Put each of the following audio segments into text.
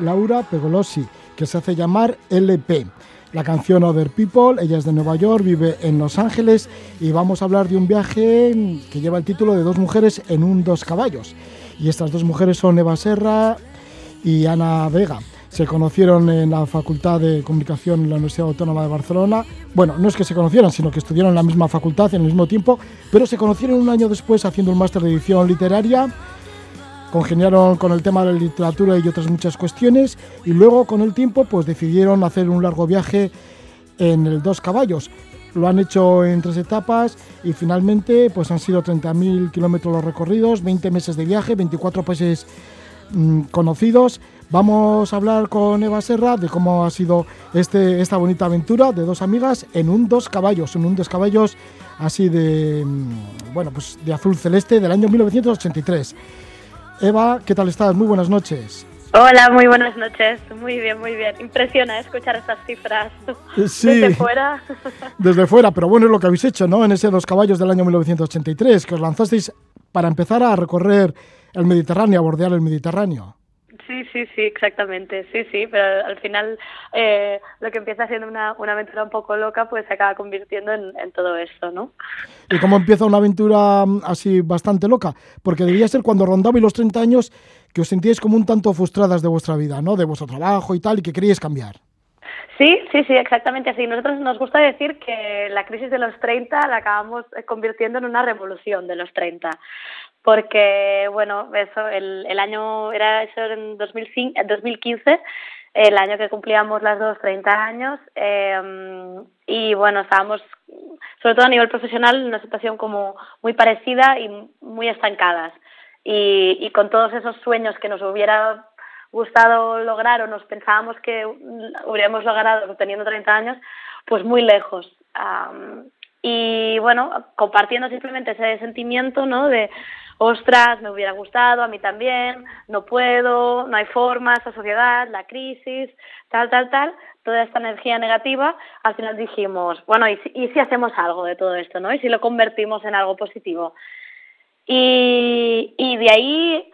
Laura Pegolosi, que se hace llamar LP. La canción Other People, ella es de Nueva York, vive en Los Ángeles y vamos a hablar de un viaje que lleva el título de Dos mujeres en un dos caballos. Y estas dos mujeres son Eva Serra y Ana Vega. Se conocieron en la Facultad de Comunicación en la Universidad Autónoma de Barcelona. Bueno, no es que se conocieran, sino que estudiaron en la misma facultad en el mismo tiempo, pero se conocieron un año después haciendo un máster de edición literaria congeniaron con el tema de la literatura y otras muchas cuestiones y luego con el tiempo pues decidieron hacer un largo viaje en el Dos Caballos. Lo han hecho en tres etapas y finalmente pues han sido 30.000 kilómetros los recorridos, 20 meses de viaje, 24 países mm, conocidos. Vamos a hablar con Eva Serra de cómo ha sido este, esta bonita aventura de dos amigas en un Dos Caballos, en un Dos Caballos así de, mm, bueno, pues de azul celeste del año 1983. Eva, ¿qué tal estás? Muy buenas noches. Hola, muy buenas noches. Muy bien, muy bien. Impresiona escuchar estas cifras sí, desde fuera. Desde fuera, pero bueno, es lo que habéis hecho, ¿no? En ese Dos Caballos del año 1983, que os lanzasteis para empezar a recorrer el Mediterráneo, a bordear el Mediterráneo. Sí, sí, sí, exactamente, sí, sí, pero al final eh, lo que empieza siendo una, una, aventura un poco loca, pues se acaba convirtiendo en, en, todo esto, ¿no? ¿Y cómo empieza una aventura mm, así bastante loca? Porque debía ser cuando rondabais los 30 años que os sentíais como un tanto frustradas de vuestra vida, ¿no? De vuestro trabajo y tal, y que queríais cambiar. Sí, sí, sí, exactamente así. Nosotros nos gusta decir que la crisis de los 30 la acabamos convirtiendo en una revolución de los 30 porque, bueno, eso, el, el año era eso en 2005, 2015, el año que cumplíamos las dos 30 años, eh, y bueno, estábamos, sobre todo a nivel profesional, en una situación como muy parecida y muy estancadas. Y, y con todos esos sueños que nos hubiera gustado lograr o nos pensábamos que hubiéramos logrado teniendo 30 años, pues muy lejos. Y bueno, compartiendo simplemente ese sentimiento, ¿no? De, ostras, me hubiera gustado, a mí también, no puedo, no hay forma, esta sociedad, la crisis, tal, tal, tal, toda esta energía negativa, al final dijimos, bueno, ¿y si, hacemos algo de todo esto, ¿no? Y si lo convertimos en algo positivo. Y, y de ahí,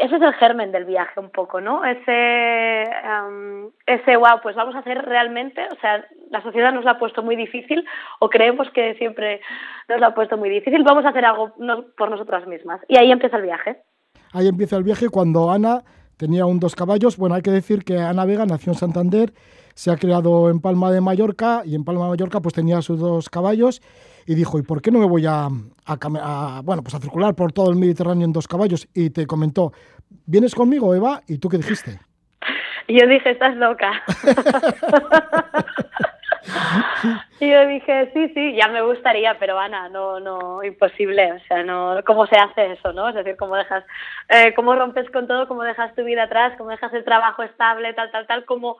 ese es el germen del viaje un poco, ¿no? Ese, um, ese, wow, pues vamos a hacer realmente, o sea, la sociedad nos lo ha puesto muy difícil o creemos que siempre nos lo ha puesto muy difícil, vamos a hacer algo por nosotras mismas. Y ahí empieza el viaje. Ahí empieza el viaje cuando Ana tenía un dos caballos. Bueno, hay que decir que Ana Vega nació en Santander, se ha creado en Palma de Mallorca y en Palma de Mallorca pues tenía sus dos caballos y dijo, ¿y por qué no me voy a, a, bueno, pues a circular por todo el Mediterráneo en dos caballos? Y te comentó, ¿vienes conmigo, Eva? ¿Y tú qué dijiste? Yo dije, estás loca. y yo dije, sí, sí, ya me gustaría, pero Ana, no, no, imposible, o sea, no, ¿cómo se hace eso, no? Es decir, cómo dejas, eh, cómo rompes con todo, cómo dejas tu vida atrás, cómo dejas el trabajo estable, tal, tal, tal, como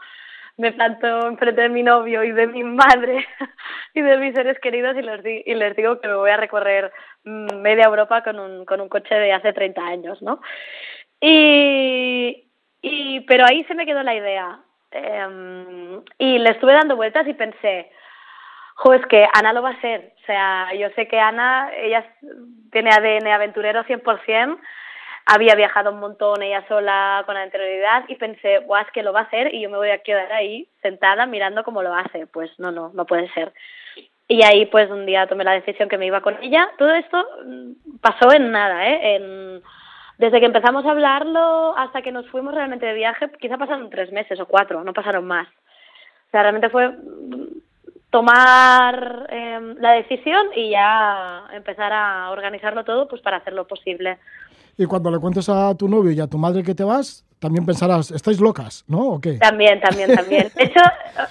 me planto enfrente de mi novio y de mi madre y de mis seres queridos y les, y les digo que me voy a recorrer mm, media Europa con un, con un coche de hace 30 años, ¿no? Y, y, pero ahí se me quedó la idea. Eh, y le estuve dando vueltas y pensé, jo, es que Ana lo va a hacer. O sea, yo sé que Ana, ella tiene ADN aventurero 100%, había viajado un montón ella sola con anterioridad y pensé, guau, es que lo va a hacer y yo me voy a quedar ahí sentada mirando cómo lo hace. Pues no, no, no puede ser. Y ahí pues un día tomé la decisión que me iba con ella. Todo esto mm, pasó en nada, ¿eh? En, desde que empezamos a hablarlo hasta que nos fuimos realmente de viaje, quizá pasaron tres meses o cuatro, no pasaron más. O sea, realmente fue tomar eh, la decisión y ya empezar a organizarlo todo pues para hacerlo posible. Y cuando le cuentes a tu novio y a tu madre que te vas, también pensarás, estáis locas, ¿no? ¿O qué? También, también, también. De hecho,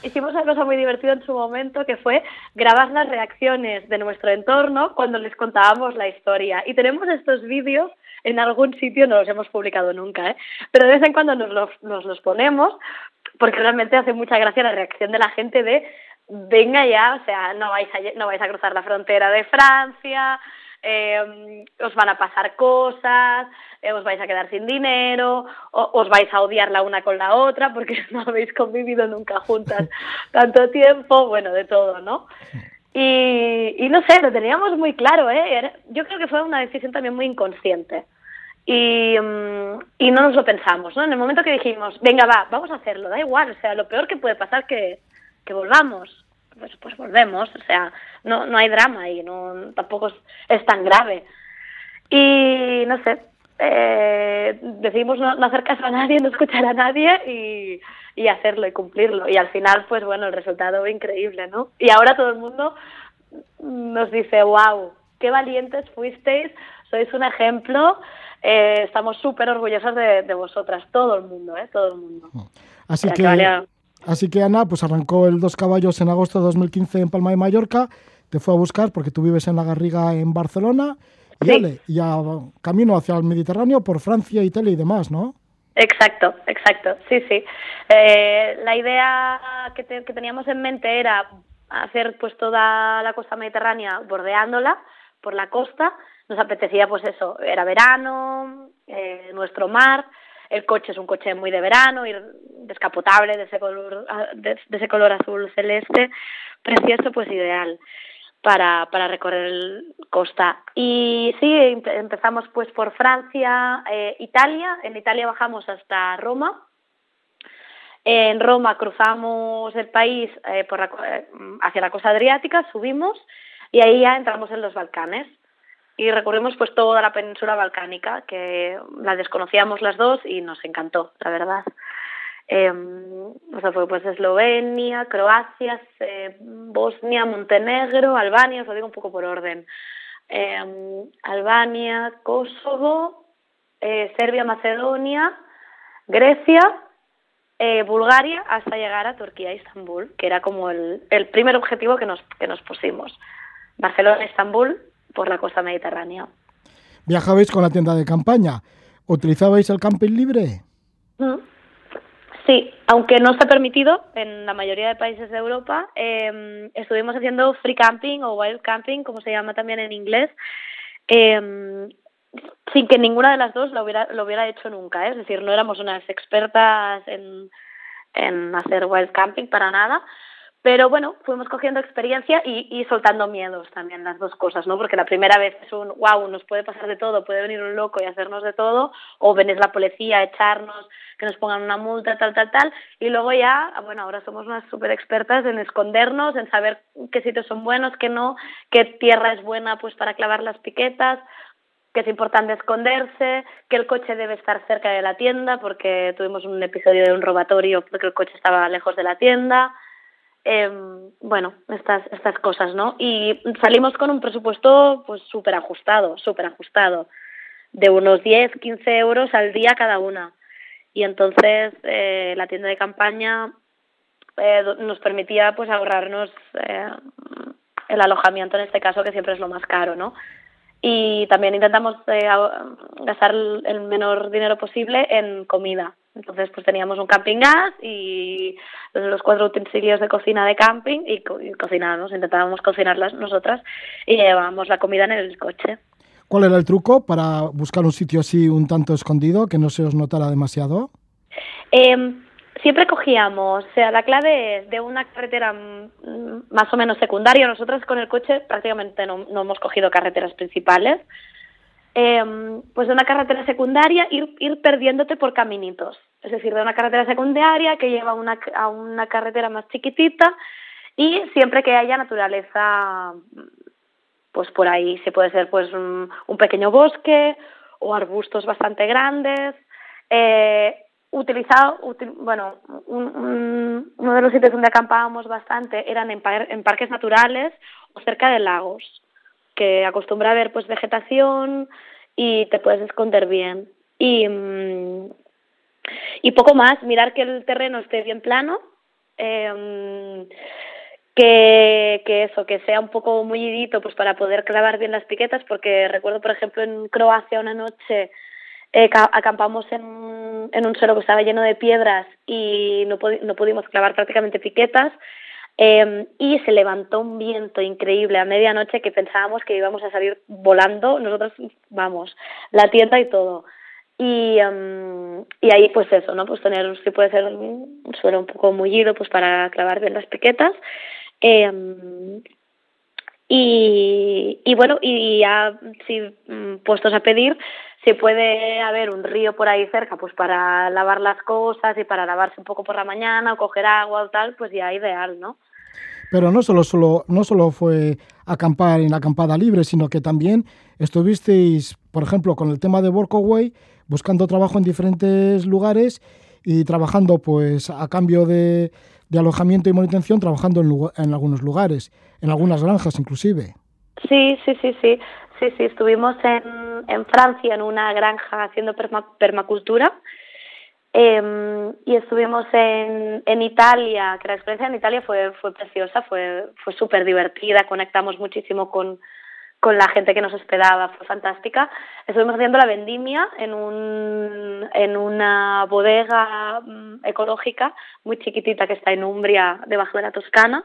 hicimos una cosa muy divertida en su momento, que fue grabar las reacciones de nuestro entorno cuando les contábamos la historia. Y tenemos estos vídeos en algún sitio, no los hemos publicado nunca, ¿eh? pero de vez en cuando nos los, nos los ponemos, porque realmente hace mucha gracia la reacción de la gente de, venga ya, o sea, no vais a, no vais a cruzar la frontera de Francia, eh, os van a pasar cosas, eh, os vais a quedar sin dinero, o, os vais a odiar la una con la otra porque no habéis convivido nunca juntas tanto tiempo, bueno, de todo, ¿no? Y, y no sé, lo teníamos muy claro, ¿eh? Yo creo que fue una decisión también muy inconsciente. Y, mm, y no nos lo pensamos, ¿no? En el momento que dijimos, venga, va, vamos a hacerlo, da igual, o sea, lo peor que puede pasar que, que volvamos, pues, pues volvemos, o sea, no, no hay drama y no, tampoco es, es tan grave. Y no sé, eh, decidimos no, no, hacer caso a nadie, no escuchar a nadie y, y hacerlo y cumplirlo. Y al final, pues bueno, el resultado increíble, ¿no? Y ahora todo el mundo nos dice, wow, qué valientes fuisteis, sois un ejemplo, eh, estamos súper orgullosos de, de, vosotras, todo el mundo, ¿eh? Todo el mundo. Así que, que así que Ana, pues arrancó el Dos Caballos en agosto de 2015 en Palma de Mallorca, te fue a buscar porque tú vives en la Garriga en Barcelona y, sí. dale, y a, camino hacia el Mediterráneo por Francia, Italia y demás, ¿no? Exacto, exacto, sí, sí. Eh, la idea que, te, que teníamos en mente era hacer pues toda la costa mediterránea bordeándola por la costa. Nos apetecía pues eso, era verano, eh, nuestro mar, el coche es un coche muy de verano, ir descapotable de ese color, de, de ese color azul celeste, precioso, pues ideal para, para recorrer costa. Y sí, empezamos pues por Francia, eh, Italia. En Italia bajamos hasta Roma. En Roma cruzamos el país eh, por la, hacia la costa adriática, subimos y ahí ya entramos en los Balcanes y recorrimos pues toda la península balcánica que la desconocíamos las dos y nos encantó, la verdad. Eh, o sea, fue pues Eslovenia, Croacia, Bosnia, Montenegro, Albania, os lo digo un poco por orden. Eh, Albania, Kosovo, eh, Serbia, Macedonia, Grecia, eh, Bulgaria, hasta llegar a Turquía, Estambul, que era como el, el primer objetivo que nos, que nos pusimos. Barcelona, Estambul, por la costa mediterránea. ¿Viajabais con la tienda de campaña? ¿Utilizabais el camping libre? ¿Mm? Sí, aunque no está permitido en la mayoría de países de Europa, eh, estuvimos haciendo free camping o wild camping, como se llama también en inglés, eh, sin que ninguna de las dos lo hubiera, lo hubiera hecho nunca. ¿eh? Es decir, no éramos unas expertas en, en hacer wild camping para nada, pero bueno, fuimos cogiendo experiencia y, y soltando miedos también, las dos cosas, ¿no? Porque la primera vez es un, wow, nos puede pasar de todo, puede venir un loco y hacernos de todo, o venir la policía a echarnos, que nos pongan una multa, tal, tal, tal, y luego ya, bueno, ahora somos unas súper expertas en escondernos, en saber qué sitios son buenos, qué no, qué tierra es buena pues para clavar las piquetas, que es importante esconderse, que el coche debe estar cerca de la tienda, porque tuvimos un episodio de un robatorio porque el coche estaba lejos de la tienda, eh, bueno, estas, estas cosas, ¿no? Y salimos con un presupuesto pues súper ajustado, súper ajustado, de unos 10, 15 euros al día cada una. Y entonces eh, la tienda de campaña eh, nos permitía pues ahorrarnos eh, el alojamiento en este caso, que siempre es lo más caro, ¿no? Y también intentamos eh, gastar el menor dinero posible en comida entonces, pues teníamos un camping gas y los cuatro utensilios de cocina de camping y, co y cocinábamos, intentábamos cocinarlas nosotras y llevábamos la comida en el coche. ¿Cuál era el truco para buscar un sitio así un tanto escondido, que no se os notara demasiado? Eh, siempre cogíamos, o sea, la clave es de una carretera más o menos secundaria. Nosotros con el coche prácticamente no, no hemos cogido carreteras principales eh, pues de una carretera secundaria ir, ir perdiéndote por caminitos. Es decir, de una carretera secundaria que lleva una, a una carretera más chiquitita y siempre que haya naturaleza, pues por ahí se puede ser pues un, un pequeño bosque o arbustos bastante grandes. Eh, utilizado, util, bueno, un, un, uno de los sitios donde acampábamos bastante eran en, par, en parques naturales o cerca de lagos que acostumbra a ver pues vegetación y te puedes esconder bien. Y, mmm, y poco más, mirar que el terreno esté bien plano, eh, que, que eso, que sea un poco mullidito pues para poder clavar bien las piquetas, porque recuerdo, por ejemplo, en Croacia una noche eh, acampamos en, en un suelo que estaba lleno de piedras y no, no pudimos clavar prácticamente piquetas Eh, y se levantó un viento increíble a medianoche que pensábamos que íbamos a salir volando, nosotros, vamos, la tienda y todo. Y, um, y ahí pues eso, ¿no? Pues tener, si puede ser un suelo un poco mullido, pues para clavar bien las piquetas. Eh, y, y bueno, y ya si puestos a pedir, si puede haber un río por ahí cerca, pues para lavar las cosas y para lavarse un poco por la mañana o coger agua o tal, pues ya ideal, ¿no? Pero no solo, solo, no solo fue acampar en la acampada libre, sino que también estuvisteis, por ejemplo, con el tema de Workaway, buscando trabajo en diferentes lugares y trabajando pues a cambio de, de alojamiento y manutención, trabajando en, en algunos lugares, en algunas granjas inclusive. Sí, sí, sí, sí. Sí, sí, estuvimos en, en Francia en una granja haciendo permacultura eh, y estuvimos en, en Italia, que la experiencia en Italia fue, fue preciosa, fue, fue súper divertida, conectamos muchísimo con, con la gente que nos hospedaba, fue fantástica. Estuvimos haciendo la vendimia en, un, en una bodega mm, ecológica muy chiquitita que está en Umbria, debajo de la Toscana.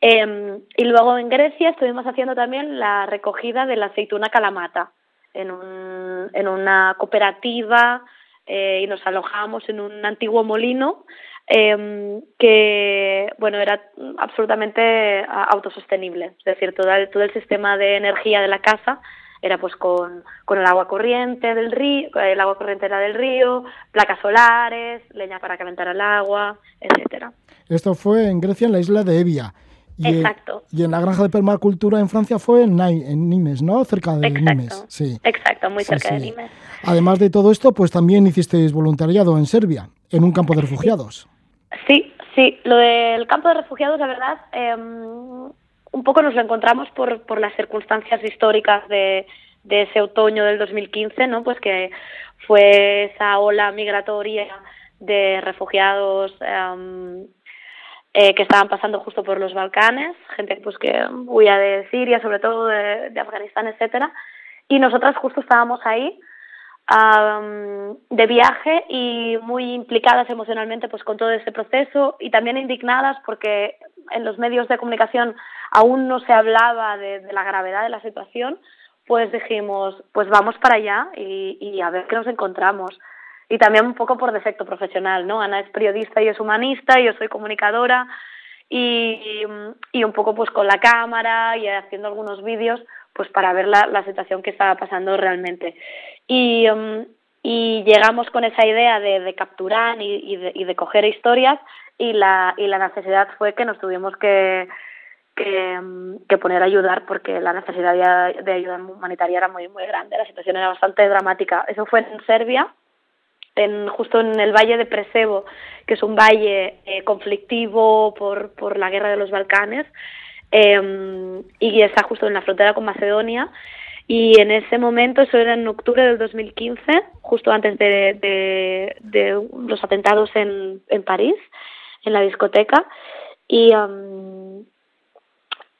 Eh, y luego en Grecia estuvimos haciendo también la recogida de la aceituna calamata en, un, en una cooperativa eh, y nos alojamos en un antiguo molino eh, que bueno era absolutamente autosostenible, es decir, todo el, todo el sistema de energía de la casa era pues con, con el agua corriente del río, el agua corriente era del río, placas solares, leña para calentar el agua, etcétera. Esto fue en Grecia, en la isla de Evia. Y, Exacto. Y en la granja de permacultura en Francia fue en, en Nimes, ¿no? Cerca de Exacto. Nimes. Sí. Exacto, muy cerca sí. de Nimes. Además de todo esto, pues también hicisteis voluntariado en Serbia, en un campo de refugiados. Sí, sí. Lo del campo de refugiados, la verdad, eh, un poco nos lo encontramos por, por las circunstancias históricas de, de ese otoño del 2015, ¿no? Pues que fue esa ola migratoria de refugiados eh, eh, que estaban pasando justo por los Balcanes, gente pues que huía de Siria, sobre todo de, de Afganistán, etcétera, y nosotras justo estábamos ahí de viaje y muy implicadas emocionalmente pues con todo ese proceso y también indignadas porque en los medios de comunicación aún no se hablaba de, la gravedad de la situación, pues dijimos, pues vamos para allá y a ver qué nos encontramos y también un poco por defecto profesional, ¿no? Ana es periodista y es humanista, y yo soy comunicadora y, y un poco pues con la cámara y haciendo algunos vídeos pues para ver la, la situación que estaba pasando realmente. Y, um, y llegamos con esa idea de, capturar y, y, de, y de coger historias y la, y la necesidad fue que nos tuvimos que, que, que, poner a ayudar porque la necesidad de, ayuda humanitaria era muy muy grande, la situación era bastante dramática. Eso fue en Serbia justo en el valle de Presebo, que es un valle eh, conflictivo por, por la guerra de los Balcanes, eh, y está justo en la frontera con Macedonia. Y en ese momento, eso era en octubre del 2015, justo antes de, de, los atentados en, en París, en la discoteca, y, um,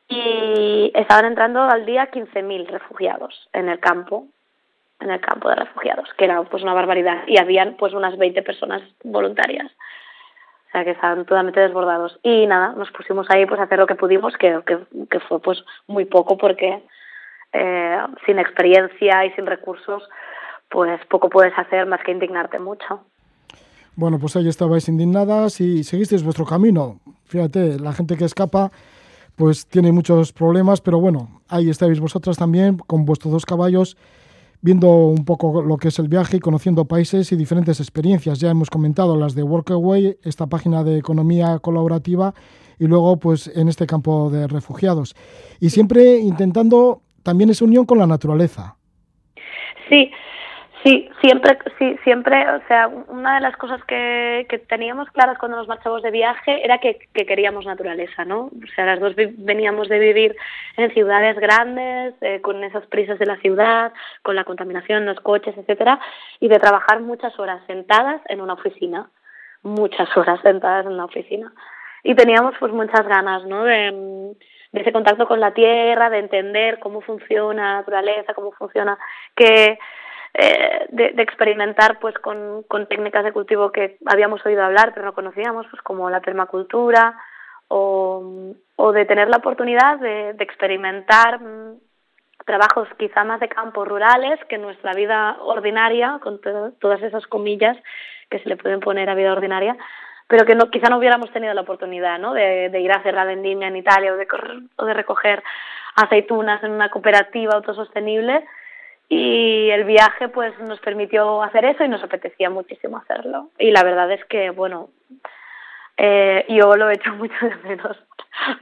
y estaban entrando al día 15.000 refugiados en el campo en el campo de refugiados, que era pues una barbaridad, y habían pues unas 20 personas voluntarias. O sea que estaban totalmente desbordados. Y nada, nos pusimos ahí pues a hacer lo que pudimos, que, que, que fue pues muy poco porque eh, sin experiencia y sin recursos, pues poco puedes hacer más que indignarte mucho. Bueno, pues ahí estabais indignadas y seguisteis vuestro camino. Fíjate, la gente que escapa pues tiene muchos problemas, pero bueno, ahí estáis vosotras también con vuestros dos caballos viendo un poco lo que es el viaje y conociendo países y diferentes experiencias. Ya hemos comentado las de Workaway, esta página de economía colaborativa, y luego pues en este campo de refugiados. Y siempre intentando también esa unión con la naturaleza. Sí, Sí, siempre, sí, siempre, o sea, una de las cosas que, que teníamos claras cuando nos marchamos de viaje era que, que queríamos naturaleza, ¿no? O sea, las dos veníamos de vivir en ciudades grandes, eh, con esas prisas de la ciudad, con la contaminación, los coches, etcétera, y de trabajar muchas horas sentadas en una oficina, muchas horas sentadas en una oficina. Y teníamos pues muchas ganas, ¿no? De, de ese contacto con la tierra, de entender cómo funciona la naturaleza, cómo funciona, que eh, de, experimentar pues con, con, técnicas de cultivo que habíamos oído hablar pero no conocíamos, pues como la permacultura o, o de tener la oportunidad de, de experimentar mmm, trabajos quizá más de campo rurales que nuestra vida ordinaria, con to todas esas comillas que se le pueden poner a vida ordinaria, pero que no, quizá no hubiéramos tenido la oportunidad ¿no? de, de ir a hacer la vendimia en Italia o de, correr, o de recoger aceitunas en una cooperativa autosostenible y el viaje pues nos permitió hacer eso y nos apetecía muchísimo hacerlo. Y la verdad es que, bueno, eh, yo lo he hecho mucho de menos.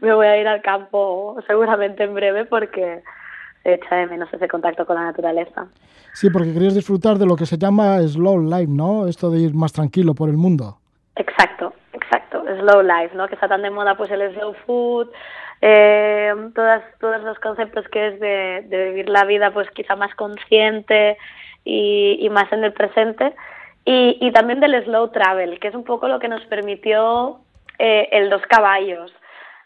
Me voy a ir al campo seguramente en breve porque se echa de menos ese contacto con la naturaleza. Sí, porque querías disfrutar de lo que se llama slow life, ¿no? Esto de ir más tranquilo por el mundo. Exacto, exacto, slow life, ¿no? Que está tan de moda pues el slow food, eh, todas, todos los conceptos que es de, de, vivir la vida pues quizá más consciente y, más en el presente y, y, también del slow travel, que es un poco lo que nos permitió eh, el dos caballos.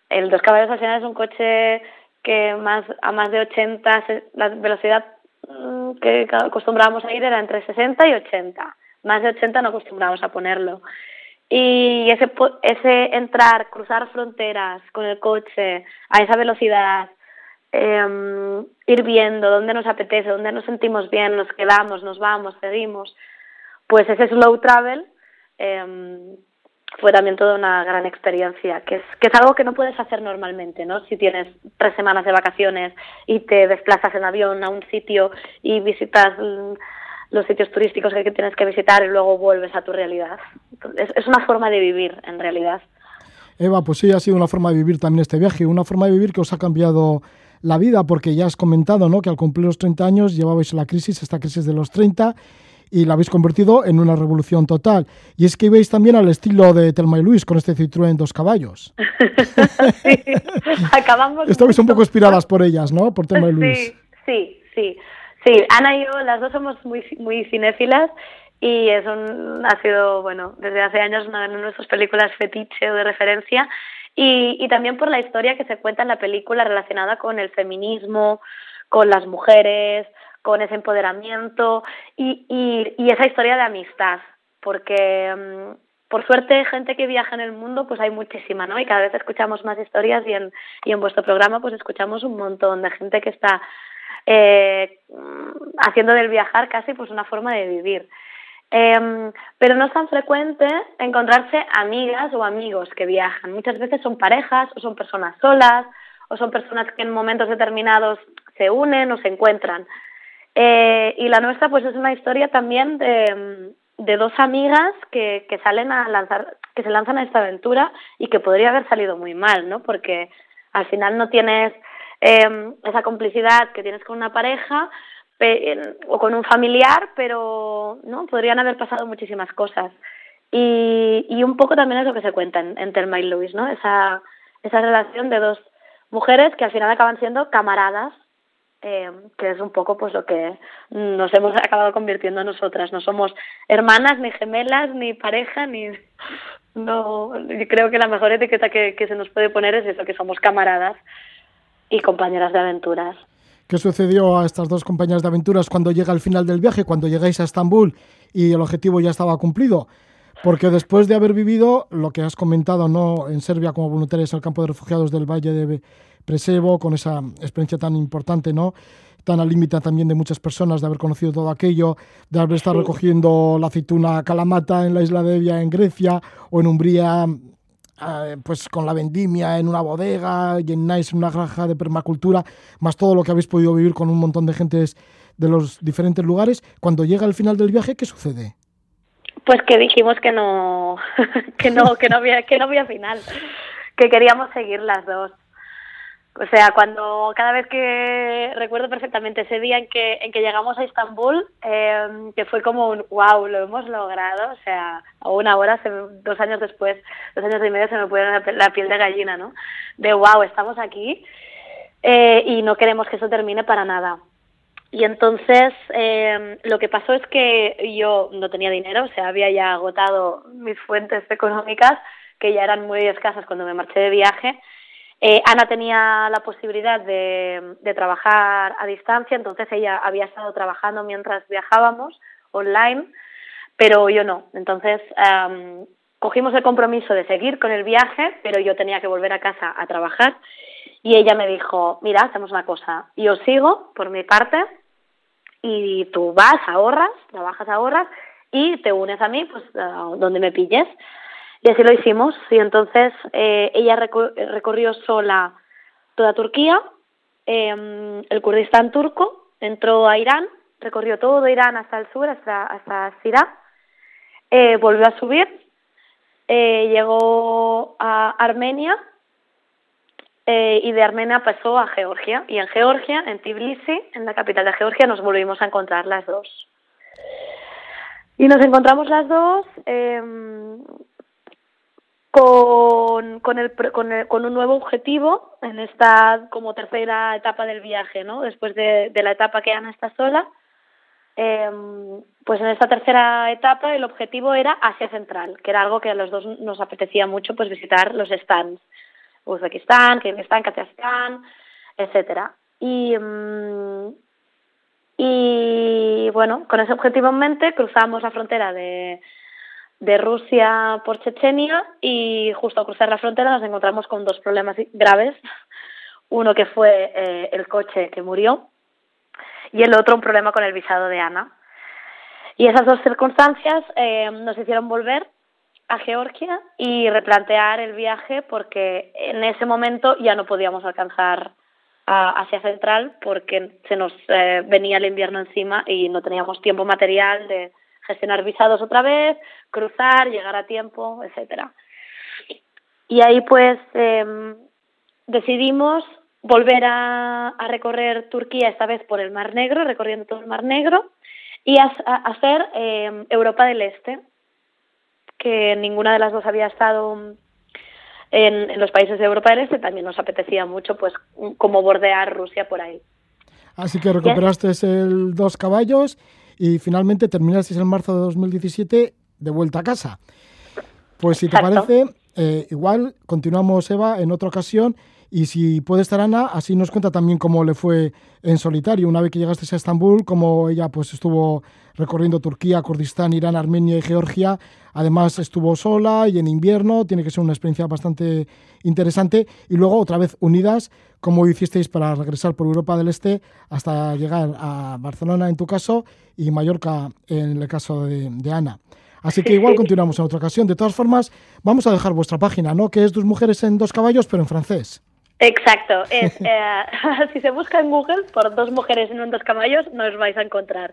El dos caballos al final es un coche que más a más de 80, la velocidad mm, que acostumbrábamos a ir era entre 60 y 80. Más de 80 no acostumbrábamos a ponerlo. Y ese, ese entrar, cruzar fronteras con el coche a esa velocidad, eh, ir viendo dónde nos apetece, dónde nos sentimos bien, nos quedamos, nos vamos, seguimos, pues ese slow travel eh, fue también toda una gran experiencia, que es, que es algo que no puedes hacer normalmente, ¿no? Si tienes tres semanas de vacaciones y te desplazas en avión a un sitio y visitas los sitios turísticos que tienes que visitar y luego vuelves a tu realidad. Es, es una forma de vivir, en realidad. Eva, pues sí, ha sido una forma de vivir también este viaje, una forma de vivir que os ha cambiado la vida, porque ya has comentado ¿no? que al cumplir los 30 años llevabais la crisis, esta crisis de los 30, y la habéis convertido en una revolución total. Y es que ibais también al estilo de Telma y Luis con este Citroën dos caballos. sí, acabamos. Estabais un poco inspiradas por ellas, ¿no? Por Telma y Luis. Sí, sí, sí. Sí, Ana y yo, las dos somos muy, muy cinéfilas y eso ha sido, bueno, desde hace años una de nuestras películas fetiche o de referencia y, y también por la historia que se cuenta en la película relacionada con el feminismo, con las mujeres, con ese empoderamiento y, y, y esa historia de amistad, porque um, por suerte gente que viaja en el mundo pues hay muchísima, ¿no? Y cada vez escuchamos más historias y en, y en vuestro programa pues escuchamos un montón de gente que está eh, haciendo del viajar casi pues una forma de vivir. Eh, pero no es tan frecuente encontrarse amigas o amigos que viajan. Muchas veces son parejas o son personas solas o son personas que en momentos determinados se unen o se encuentran. Eh, y la nuestra pues es una historia también de, de dos amigas que, que salen a lanzar, que se lanzan a esta aventura y que podría haber salido muy mal, ¿no? Porque al final no tienes eh, esa complicidad que tienes con una pareja o con un familiar, pero no podrían haber pasado muchísimas cosas. Y, y un poco también es lo que se cuenta en, en y Luis, ¿no? Esa, esa relación de dos mujeres que al final acaban siendo camaradas eh, que es un poco pues lo que nos hemos acabado convirtiendo nosotras. No somos hermanas, ni gemelas, ni pareja, ni... No, creo que la mejor etiqueta que, que se nos puede poner es eso, que somos camaradas y compañeras de aventuras. ¿Qué sucedió a estas dos compañeras de aventuras cuando llega el final del viaje, cuando llegáis a Estambul y el objetivo ya estaba cumplido? Porque después de haber vivido lo que has comentado no en Serbia como voluntarias al campo de refugiados del Valle de Presevo, con esa experiencia tan importante, ¿no? tan al límite también de muchas personas de haber conocido todo aquello, de haber estado recogiendo la aceituna calamata en la isla de Evia en Grecia o en Umbría eh, pues con la vendimia en una bodega Nice en una granja de permacultura, más todo lo que habéis podido vivir con un montón de gentes de los diferentes lugares, cuando llega el final del viaje, ¿qué sucede? Pues que dijimos que no, que no, que no había, que no había final, que queríamos seguir las dos. O sea, cuando cada vez que recuerdo perfectamente ese día en que, en que llegamos a Estambul, eh, que fue como un wow, lo hemos logrado, o sea, aún ahora, dos años después, dos años y medio se me pone la piel de gallina, ¿no? De wow, estamos aquí eh, y no queremos que eso termine para nada. Y entonces eh, lo que pasó es que yo no tenía dinero, o sea, había ya agotado mis fuentes económicas, que ya eran muy escasas cuando me marché de viaje, eh, Ana tenía la posibilidad de, trabajar a distancia, entonces ella había estado trabajando mientras viajábamos online, pero yo no. Entonces cogimos el compromiso de seguir con el viaje, pero yo tenía que volver a casa a trabajar y ella me dijo, mira, hacemos una cosa, yo sigo por mi parte y tú vas, ahorras, trabajas, ahorras y te unes a mí, pues donde me pilles. Y así lo hicimos. Y entonces eh, ella recorrió sola toda Turquía, eh, el Kurdistán turco, entró a Irán recorrió todo Irán hasta el sur, hasta, hasta Sirá, eh, volvió a subir, eh, llegó a Armenia y de Armenia pasó a Georgia. Y en Georgia, en Tbilisi, en la capital de Georgia, nos volvimos a encontrar las dos. Y nos encontramos las dos em, con, con, el, con, un nuevo objetivo en esta como tercera etapa del viaje, ¿no? Después de, de la etapa que Ana está sola, eh, pues en esta tercera etapa el objetivo era Asia Central, que era algo que a los dos nos apetecía mucho, pues visitar los stands, Uzbekistán, Kirguistán, Kazajstán, etcétera. Y, mm, y bueno, con ese objetivo en mente cruzamos la frontera de, de Rusia por Chechenia y justo al cruzar la frontera nos encontramos con dos problemas graves. Uno que fue eh, el coche que murió y el otro un problema con el visado de Ana. Y esas dos circunstancias eh, nos hicieron volver a Georgia y replantear el viaje porque en ese momento ya no podíamos alcanzar a Asia Central porque se nos eh, venía el invierno encima y no teníamos tiempo material de gestionar visados otra vez, cruzar, llegar a tiempo, etcétera. Y ahí pues em, decidimos volver a, recorrer Turquía, esta vez por el Mar Negro, recorriendo todo el Mar Negro, y a, hacer eh, Europa del Este, que ninguna de las dos había estado en, los países de Europa del Este, también nos apetecía mucho, pues, como bordear Rusia por ahí. Así que recuperaste el dos caballos y finalmente terminaste en marzo de 2017 de vuelta a casa. Pues si te parece, eh, igual continuamos, Eva, en otra ocasión y si puede estar Ana, así nos cuenta también cómo le fue en solitario. Una vez que llegaste a Estambul, cómo ella pues estuvo recorriendo Turquía, Kurdistán, Irán, Armenia y Georgia. Además estuvo sola y en invierno. Tiene que ser una experiencia bastante interesante. Y luego otra vez unidas, cómo hicisteis para regresar por Europa del Este hasta llegar a Barcelona en tu caso y Mallorca en el caso de, de Ana. Así que igual continuamos en otra ocasión. De todas formas, vamos a dejar vuestra página, ¿no? Que es Dos Mujeres en Dos Caballos, pero en francés. Exacto. Es, eh, si se busca en Google por dos mujeres en dos caballos, no os vais a encontrar.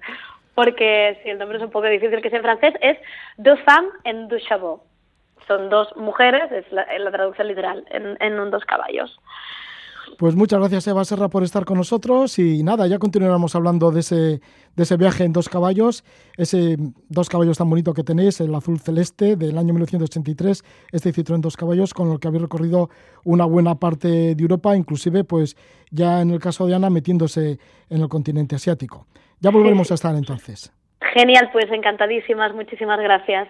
Porque si el nombre es un poco difícil que sea en francés, es Deux femmes en deux chevaux. Son dos mujeres, es la, traducción literal, en, en un dos caballos. Pues muchas gracias Eva Serra por estar con nosotros y nada, ya continuaremos hablando de ese, de ese viaje en dos caballos, ese dos caballos tan bonito que tenéis, el azul celeste del año 1983, este Citroën dos caballos con el que habéis recorrido una buena parte de Europa, inclusive pues ya en el caso de Ana metiéndose en el continente asiático. Ya volveremos a estar entonces. Genial, pues encantadísimas, muchísimas gracias.